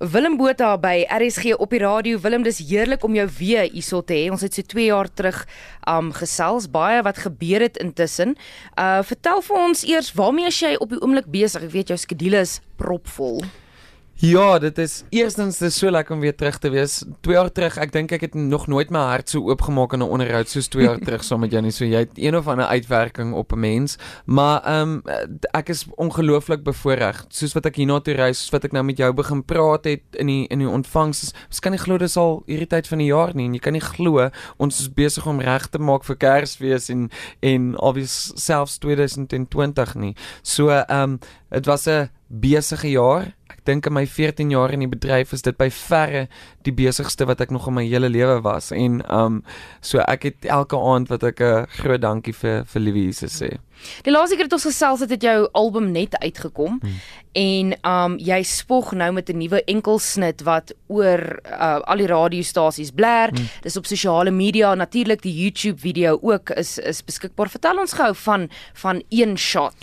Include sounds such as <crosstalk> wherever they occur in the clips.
Willem Botha by RSG op die radio. Willem, dis heerlik om jou weer hierso te hê. Ons het so 2 jaar terug um gesels, baie wat gebeur het intussen. Uh vertel vir ons eers, waarmee is jy op die oomblik besig? Ek weet jou skedule is propvol. Ja, dit is eerstens dis so lekker om weer terug te wees. 2 jaar terug, ek dink ek het nog nooit my hart so oopgemaak in 'n onderhoud soos 2 jaar <laughs> terug saam met jou nie. So jy het een of ander uitwerking op 'n mens, maar ehm um, ek is ongelooflik bevoorreg. Soos wat ek hiernatoe reis, soos wat ek nou met jou begin praat het in die in die ontvangs. Ons kan nie glo dis al hierdie tyd van die jaar nie en jy kan nie glo ons is besig om reg te maak vir Kersfees en en obvious selfs 2020 nie. So ehm um, dit was 'n besige jaar dink in my 14 jaar in die bedryf is dit by verre die besigste wat ek nog in my hele lewe was en um so ek het elke aand wat ek 'n groot dankie vir vir Liewe Jesus sê. Die laaste keer het ons gesels het, het jou album net uitgekom hmm. en um jy spog nou met 'n nuwe enkelsnit wat oor uh, al die radiostasies blær. Hmm. Dis op sosiale media, natuurlik die YouTube video ook is is beskikbaar. Vertel ons gou van van een shot.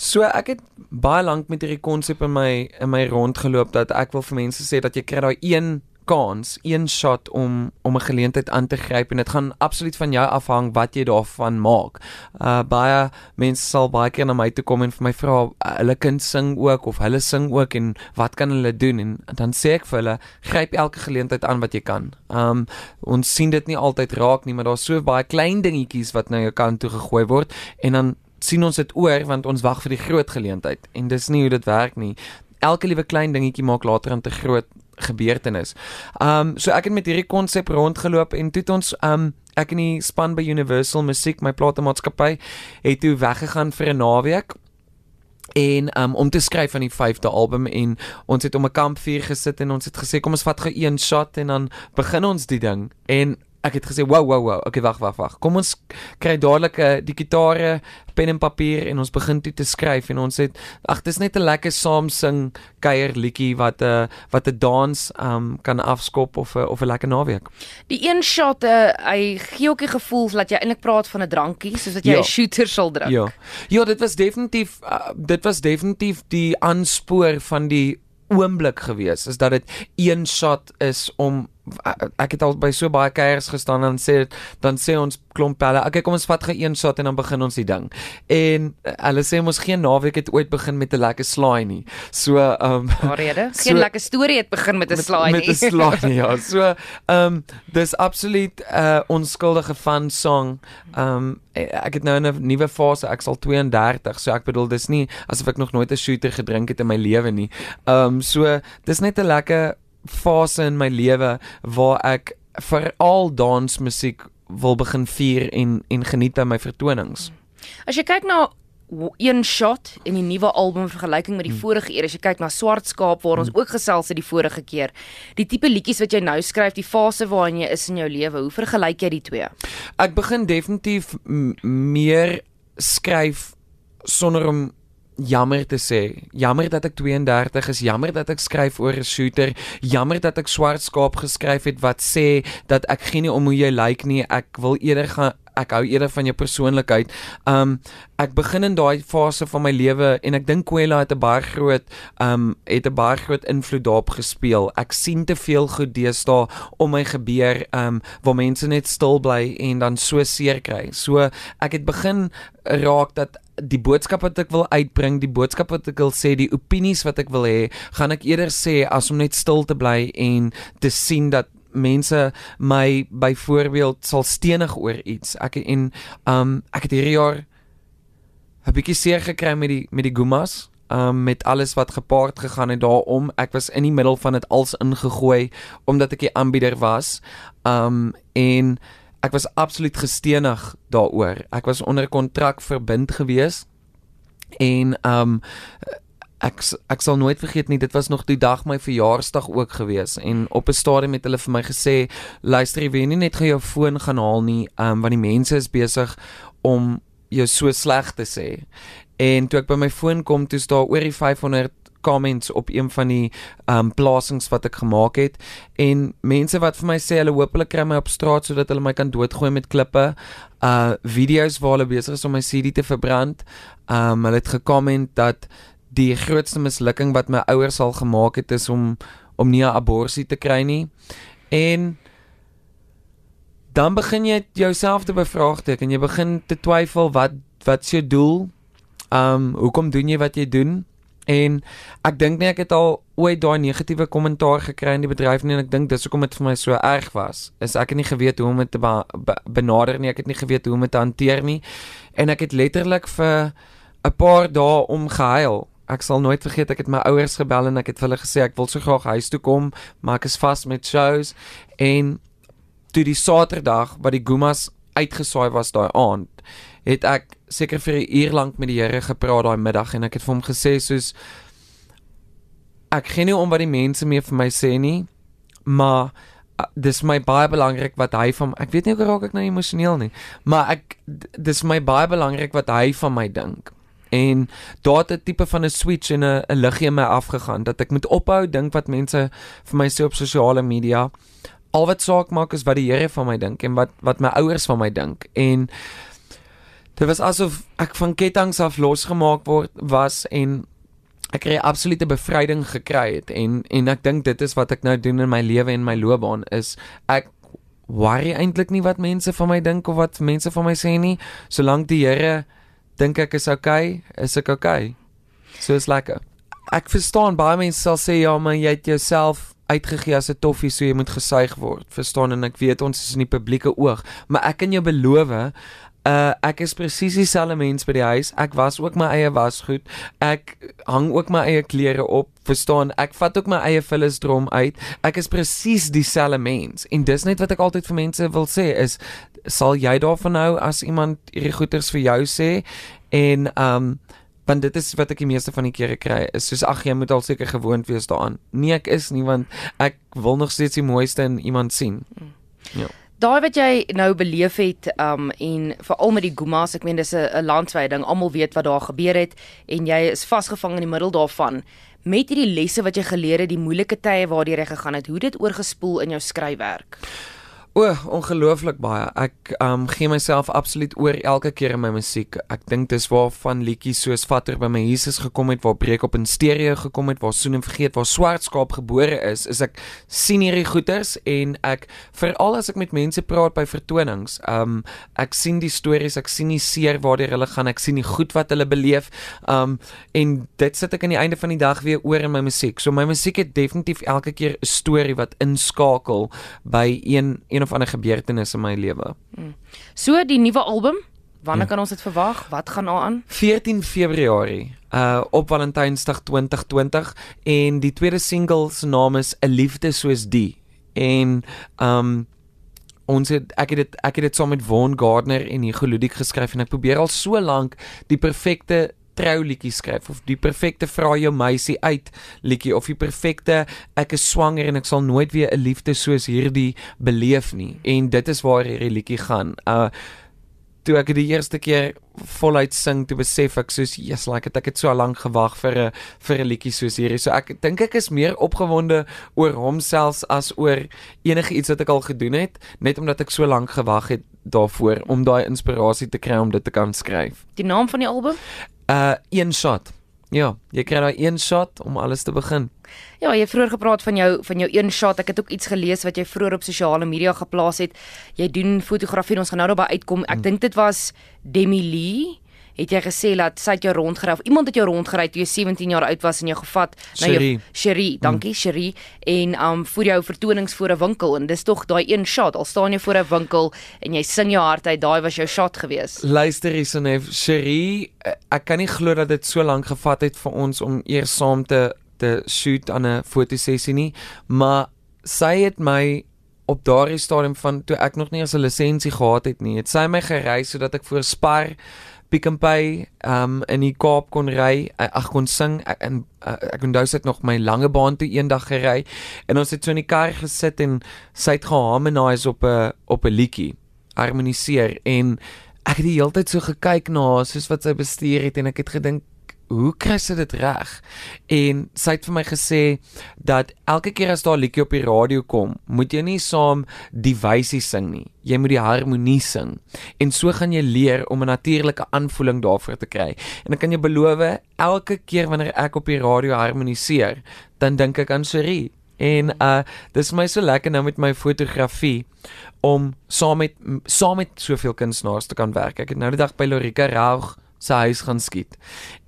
So ek het baie lank met hierdie konsep in my in my rondgeloop dat ek wil vir mense sê dat jy kry daai een kans, een shot om om 'n geleentheid aan te gryp en dit gaan absoluut van jou afhang wat jy daarvan maak. Uh baie mense sal baie keer na my toe kom en vir my vra uh, hulle kind sing ook of hulle sing ook en wat kan hulle doen en dan sê ek vir hulle gryp elke geleentheid aan wat jy kan. Um ons sien dit nie altyd raak nie, maar daar's so baie klein dingetjies wat na jou kant toe gegooi word en dan sien ons dit oor want ons wag vir die groot geleentheid en dis nie hoe dit werk nie. Elke liewe klein dingetjie maak later 'n te groot gebeurtenis. Um so ek het met hierdie konsep rondgeloop en toe het ons um ek in die span by Universal Music, my platemaatskappy, het toe weggegaan vir 'n naweek en um, om te skryf aan die 5de album en ons het om 'n kampvuur gesit en ons het gesê kom ons vat gou een shot en dan begin ons die ding en ek het gesê wow wow wow. Okay wag wag wag. Kom ons kry dadelik 'n uh, die gitare pen en papier en ons begin toe te skryf en ons het ag dis net 'n lekker saam sing kuier liedjie wat 'n uh, wat 'n dans um kan afskop of 'n uh, of 'n lekker naweek. Die een shot uh, hy gee ook die gevoel dat jy eintlik praat van 'n drankie soos wat jy 'n ja. shooter sal drink. Ja. Ja dit was definitief uh, dit was definitief die aanspoor van die oomblik gewees is dat dit een shot is om ek het al by so baie kuiers gestaan en sê dan sê ons klomp hulle okay kom ons vat gou een shot en dan begin ons die ding. En hulle sê ons geen naweek het ooit begin met 'n lekker slaai nie. So ehm <laughs> um, rede. <laughs> Geen so, lekker storie het begin met 'n slaai nie. met 'n slaai nie ja. <laughs> So ehm um, dis absoluut 'n uh, onskuldige fun song. Ehm um, ek het nou 'n nuwe fase ek sal 32 so ek bedoel dis nie asof ek nog nooit 'n shooter gedrink het in my lewe nie. Ehm um, so dis net 'n lekker fase in my lewe waar ek veral dansmusiek wil begin vier en en geniet by my vertonings. As jy kyk na een shot in die nuwe album vergelyking met die hmm. vorige eer as jy kyk na Swart Skaap waar ons hmm. ook gesels het die vorige keer die tipe liedjies wat jy nou skryf die fase waarin jy is in jou lewe hoe vergelyk jy die twee Ek begin definitief meer skryf sonder om jammer te sê. Jammer dat ek 32 is, jammer dat ek skryf oor 'n shooter, jammer dat ek swart skaap geskryf het wat sê dat ek geen nie om hoe jy lyk like nie. Ek wil eerder gaan ek hou eerder van jou persoonlikheid. Um ek begin in daai fase van my lewe en ek dink Kwela het 'n baie groot um het 'n baie groot invloed daarop gespeel. Ek sien te veel goed deesdae om my gebeur um waar mense net stil bly en dan so seer kry. So ek het begin raak dat die boodskap wat ek wil uitbring, die boodskap wat ek wil sê, die opinies wat ek wil hê, gaan ek eerder sê as om net stil te bly en te sien dat mense my byvoorbeeld sal stenig oor iets. Ek en um ek het hierdie jaar 'n bietjie seer gekry met die met die Gumas. Um met alles wat gepaard gegaan het daaroor. Ek was in die middel van dit als ingegooi omdat ek die aanbieder was. Um en ek was absoluut gestenig daaroor. Ek was onder kontrak verbind gewees en um ek ek sal nooit vergeet nie dit was nog die dag my verjaarsdag ook gewees en op 'n stadium het hulle vir my gesê luister jy nie net gou jou foon gaan haal nie um want die mense is besig om jou so sleg te sê. En toe ek by my foon kom toe staan oor die 500 comments op een van die um plasings wat ek gemaak het en mense wat vir my sê hulle hoop hulle kry my op straat sodat hulle my kan doodgooi met klippe uh video's waar hulle besig is om my CD te verbrand um hulle het gekomment dat die grootste mislukking wat my ouers al gemaak het is om om nie 'n abortus te kry nie. En dan begin jy jouself te bevraagteken. Jy begin te twyfel wat wat jou doel? Um hoekom doen jy wat jy doen? En ek dink nie ek het al ooit daai negatiewe kommentaar gekry in die bedryf nie en ek dink dis hoekom dit vir my so erg was. Is ek het nie geweet hoe om dit te be be benader nie. Ek het nie geweet hoe om dit te hanteer nie. En ek het letterlik vir 'n paar dae om gehuil. Ek sal nooit vergeet ek het my ouers gebel en ek het hulle gesê ek wil so graag huis toe kom, maar ek is vas met shows en toe die Saterdag wat die Gumas uitgesaai was daai aand, het ek seker vir 'n uur lank met die Here gepraat daai middag en ek het vir hom gesê soos ek gee nie om wat die mense mee vir my sê nie, maar uh, dis my baie belangrik wat hy van ek weet nie hoe raak ek nou emosioneel nie, maar ek dis my baie belangrik wat hy van my dink. En daar het 'n tipe van 'n switch en 'n liggie in my afgegaan dat ek moet ophou dink wat mense vir my sê op sosiale media. Al wat saak maak is wat die Here van my dink en wat wat my ouers van my dink. En dit was asof ek van ketTINGS af losgemaak word was en ek het 'n absolute bevryding gekry het en en ek dink dit is wat ek nou doen in my lewe en my loopbaan is ek worry eintlik nie wat mense van my dink of wat mense van my sê nie solank die Here dink ek is okay is ek okay? So is lekker ek verstaan baie mense sal sê ja maar jy het jouself uitgegee as 'n toffie so jy moet gesuig word. Verstaan en ek weet ons is in die publieke oog maar ek kan jou beloof Uh ek is presies dieselfde mens by die huis. Ek was ook my eie wasgoed. Ek hang ook my eie klere op. Verstaan? Ek vat ook my eie vullisdrom uit. Ek is presies dieselfde mens. En dis net wat ek altyd vir mense wil sê is sal jy daarvan hou as iemand hierdie goeters vir jou sê en um want dit is wat ek die meeste van die kere kry is soos ag jy moet al seker gewoond wees daaraan. Nee ek is nie want ek wil nog steeds die mooiste in iemand sien. Ja. Daai wat jy nou beleef het um en veral met die Gumas, ek meen dis 'n landwyse ding. Almal weet wat daar gebeur het en jy is vasgevang in die middel daarvan. Met hierdie lesse wat jy geleer het, die moeilike tye waardeur jy gegaan het, hoe dit oorgespoel in jou skryfwerk. O, ongelooflik baie. Ek um gee myself absoluut oor elke keer in my musiek. Ek dink dis waarvan liedjies soos Vatter by my Jesus gekom het, waar Breek op in stereo gekom het, waar Soen en vergeet, waar Swart skaap gebore is. Is ek sien hierdie goeters en ek veral as ek met mense praat by vertonings, um ek sien die stories, ek sien die seer waardeur hulle gaan, ek sien die goed wat hulle beleef. Um en dit sit ek aan die einde van die dag weer oor in my musiek. So my musiek het definitief elke keer 'n storie wat inskakel by een, een een of ander gebeurtenis in my lewe. Hmm. So die nuwe album, wanneer ja. kan ons dit verwag? Wat gaan aan? 14 Februarie, uh op Valentynsdag 2020 en die tweede single se naam is 'n liefde soos die. En um ons het ek het dit ek het dit saam met Von Gardner en Hugo Ludik geskryf en ek probeer al so lank die perfekte trouliedjie skryf of die perfekte vra jou meisie uit liedjie of die perfekte ek is swanger en ek sal nooit weer 'n liefde soos hierdie beleef nie en dit is waar hierdie liedjie gaan. Uh toe ek die eerste keer voluit sing toe besef ek soos yes like het ek het so lank gewag vir 'n vir 'n liedjie soos hierdie. So ek dink ek is meer opgewonde oor homself as oor enige iets wat ek al gedoen het net omdat ek so lank gewag het daarvoor om daai inspirasie te kry om dit te kan skryf. Die naam van die album? Uh een shot. Ja, jy kry daai een shot om alles te begin. Ja, jy het vroeër gepraat van jou van jou een shot. Ek het ook iets gelees wat jy vroeër op sosiale media geplaas het. Jy doen fotografie en ons gaan nou daarby uitkom. Ek hmm. dink dit was Demi Lee het jy gesê dat sy het jou rondgery of iemand het jou rondgery toe jy 17 jaar oud was en jou gevat na jou Cherie, dankie mm. Cherie en um vir jou vertonings voor 'n winkel en dis tog daai een shot al staan jy voor 'n winkel en jy sing jou hart uit daai was jou shot gewees. Luister hierson Cherie, eh, ek kan nie glo dat dit so lank gevat het vir ons om eers saam te te shoot aan 'n fotosessie nie, maar sy het my op daardie stadium van toe ek nog nie eens 'n lisensie gehad het nie, het sy my gereis sodat ek voor Spar Pick n Pay um in die Kaap kon ry, ag kon sing. En uh, ek onthou sit nog my lange baan toe eendag gery. En ons het so in die kar gesit en sy het geharmonise op 'n op 'n liedjie, harmoniseer. En ek het die hele tyd so gekyk na soos wat sy bestuur het. En ek het gedink hoe kry sy dit reg? En sy het vir my gesê dat elke keer as daar 'n liedjie op die radio kom, moet jy nie saam die wysie sing nie. Jy moet die harmonie sing. En so gaan jy leer om 'n natuurlike aanvoeling daarvoor te kry. En ek kan jou beloof, elke keer wanneer ek op die radio harmoniseer, dan dink ek aan Cherie En uh dis my so lekker nou met my fotografie om saam met saam met soveel kunstenaars te kan werk. Ek het nou die dag by Lorika Raug se huis gaan skiet.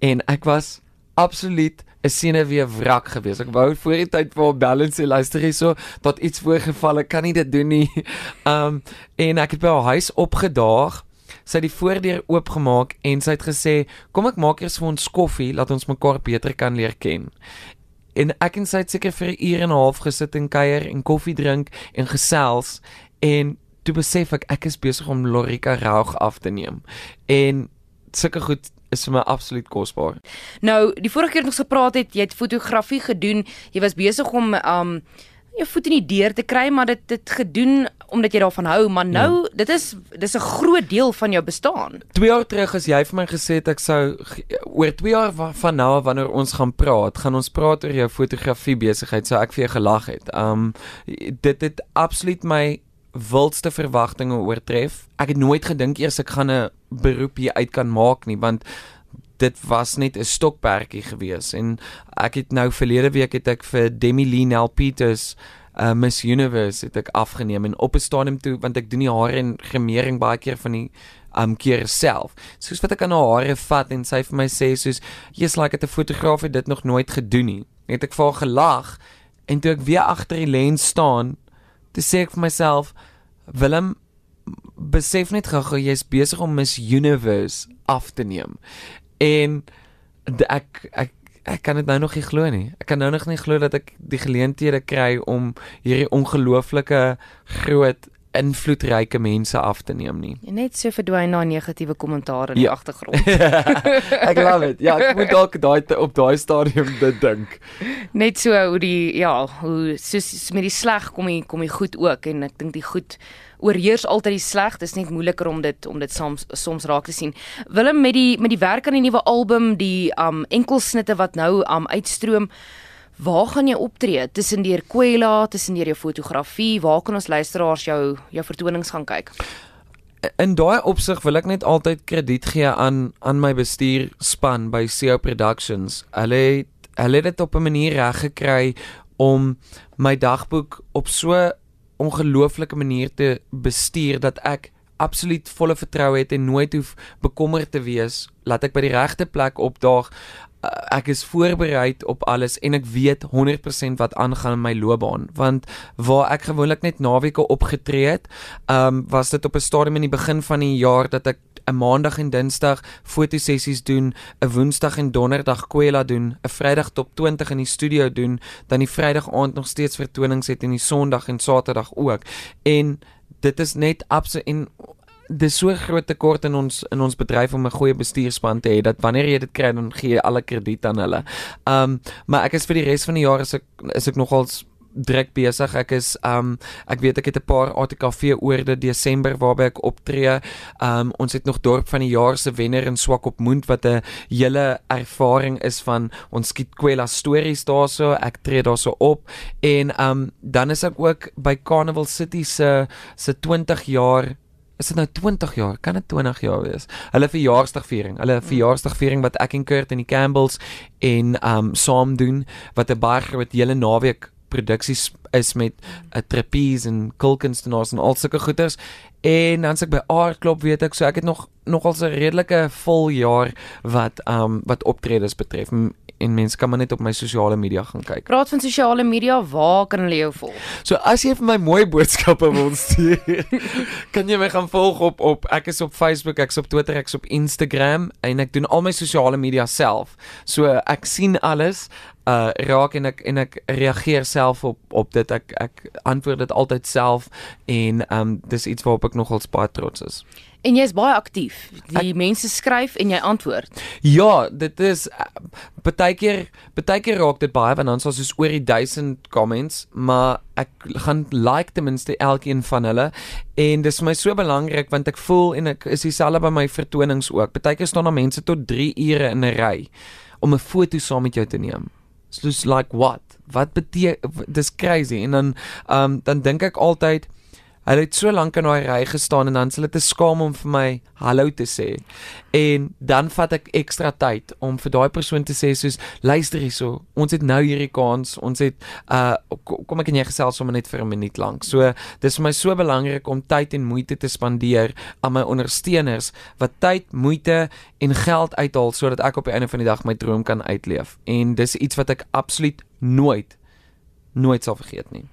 En ek was absoluut 'n siene weer wrak gewees. Ek wou voor die tyd vir balance luister hierso tot iets voorgeval. Ek kan nie dit doen nie. <laughs> Um en ek het by haar huis opgedaag. Sy het die voordeur oopgemaak en sy het gesê, "Kom ek maak eers vir ons koffie, laat ons mekaar beter kan leer ken." En ek en sy het seker vir 'n uur en 'n half gesit en kuier en koffie drink en gesels en toe besef ek ek is besig om Lorika Raug af te neem. En sulke goed is vir my absoluut kosbaar. Nou, die vorige keer het ons gepraat het, jy het fotografie gedoen. Jy was besig om um jou voet in die deur te kry, maar dit het gedoen omdat jy daarvan hou, maar nou, ja. dit is dis 'n groot deel van jou bestaan. 2 jaar terug as jy vir my gesê het ek sou oor 2 jaar van nou af wanneer ons gaan praat, gaan ons praat oor jou fotografie besigheid, sou ek vir jou gelag het. Um dit het absoluut my wildste verwagtinge oortref. Ek het nooit gedink eers ek gaan 'n beroep hier uit kan maak nie, want dit was net 'n stokperdjie gewees en ek het nou verlede week het ek vir Demi Lee Nell Peters uh, Miss Universe het ek afgeneem en op 'n stadium toe want ek doen die hare en gemering baie keer van die um keer self. Soos wat ek aan haar hare vat en sy vir my sê soos jy's like 'n fotograaf het dit nog nooit gedoen nie. Het ek vir haar gelag en toe ek weer agter die lens staan Toe sê ek vir myself, Willem, besef net gou-gou jy's besig om Miss Universe af te neem. En ek ek ek kan dit nou nog nie glo nie. Ek kan nou nog nie glo dat ek die geleenthede kry om hierdie ongelooflike groot invloedryke mense af te neem nie. En <laughs> net so verdwyn na negatiewe kommentaar in die ja. agtergrond. <laughs> ek love it. Ja, ek moet dalk daai op daai stadium dit dink. Net so hoe die ja, hoe soos met die sleg kom jy kom jy goed ook en ek dink die goed oorheers altyd die sleg. Dit is net moeiliker om dit om dit soms soms raak te sien. Willem met die met die werk aan die nuwe album, die um enkelsnitte wat nou um uitstroom Waar gaan jy optree? Tussen deur Kwela, tussen deur jou fotografie, waar kan ons luisteraars jou jou vertonings gaan kyk? In daai opsig wil ek net altyd krediet gee aan aan my bestuurspan by CEO Productions. Hulle hulle het dit op 'n manier reg gekry om my dagboek op so ongelooflike manier te bestuur dat ek absoluut volle vertroue het en nooit hoef bekommerd te wees laat ek by die regte plek opdaag ek is voorberei op alles en ek weet 100% wat aangaan in my loopbaan want waar ek gewoonlik net naweke opgetree het um, was dit op 'n stadium in die begin van die jaar dat ek 'n maandag en dinsdag fotosessies doen, 'n woensdag en donderdag kwela doen, 'n vrydag top 20 in die studio doen, dan die vrydag aand nog steeds vertonings het en die sonderdag en saterdag ook. En dit is net absoluut en dis so groot tekort in ons in ons bedryf om 'n goeie bestuurspan te hê dat wanneer jy dit kry dan gee jy alle krediet aan hulle. Um maar ek is vir die res van die jaar is ek is ek nogals druk besig. Ek is um ek weet ek het 'n paar ATKV oorde Desember waarby ek optree. Um ons het nog dorp van die jaar se wenner in swak op moed wat 'n hele ervaring is van ons skiet kwela stories daarso. Ek tree daarso op en um dan is ek ook by Carnival City se se 20 jaar is dit nou 20 jaar? Kan dit 20 jaar wees? Hulle verjaarsdagviering. Hulle hmm. verjaarsdagviering wat ek en Kurt en die Campbells en um saam doen wat 'n baie groot hele naweek produksies is met 'n uh, trapeze en kulkunstenaars en al sulke goeters. En dan sê ek by Art Club weet ek so ek het nog nogal 'n redelike vol jaar wat um wat optredes betref en mense kan maar net op my sosiale media gaan kyk. Praat van sosiale media, waar kan hulle jou volg? So as jy vir my mooi boodskappe wil <laughs> stuur, kan jy my gaan volg op op ek is op Facebook, ek is op Twitter, ek is op Instagram en ek doen al my sosiale media self. So ek sien alles uh raak en ek en ek reageer self op op dit ek ek antwoord dit altyd self en um dis iets waarop ek nogal baie trots is. En jy's baie aktief. Die ek, mense skryf en jy antwoord. Ja, dit is baie keer baie keer raak dit baie want dan is soos oor die 1000 comments, maar ek gaan like ten minste elkeen van hulle en dis vir my so belangrik want ek voel en ek is dieselfde by my vertonings ook. Baie keer staan daar mense tot 3 ure in 'n ry om 'n foto saam met jou te neem. Soos like what? Wat beteken dis crazy en dan um dan dink ek altyd Hulle het so lank in daai ry gestaan en dan s' hulle te skaam om vir my hallo te sê. En dan vat ek ekstra tyd om vir daai persoon te sê soos luister hierso, ons het nou hierdie kans, ons het uh kom ek en jy gesels sommer net vir 'n minuut lank. So dis vir my so belangrik om tyd en moeite te spandeer aan my ondersteuners wat tyd, moeite en geld uithaal sodat ek op die einde van die dag my droom kan uitleef. En dis iets wat ek absoluut nooit nooit sal vergeet nie.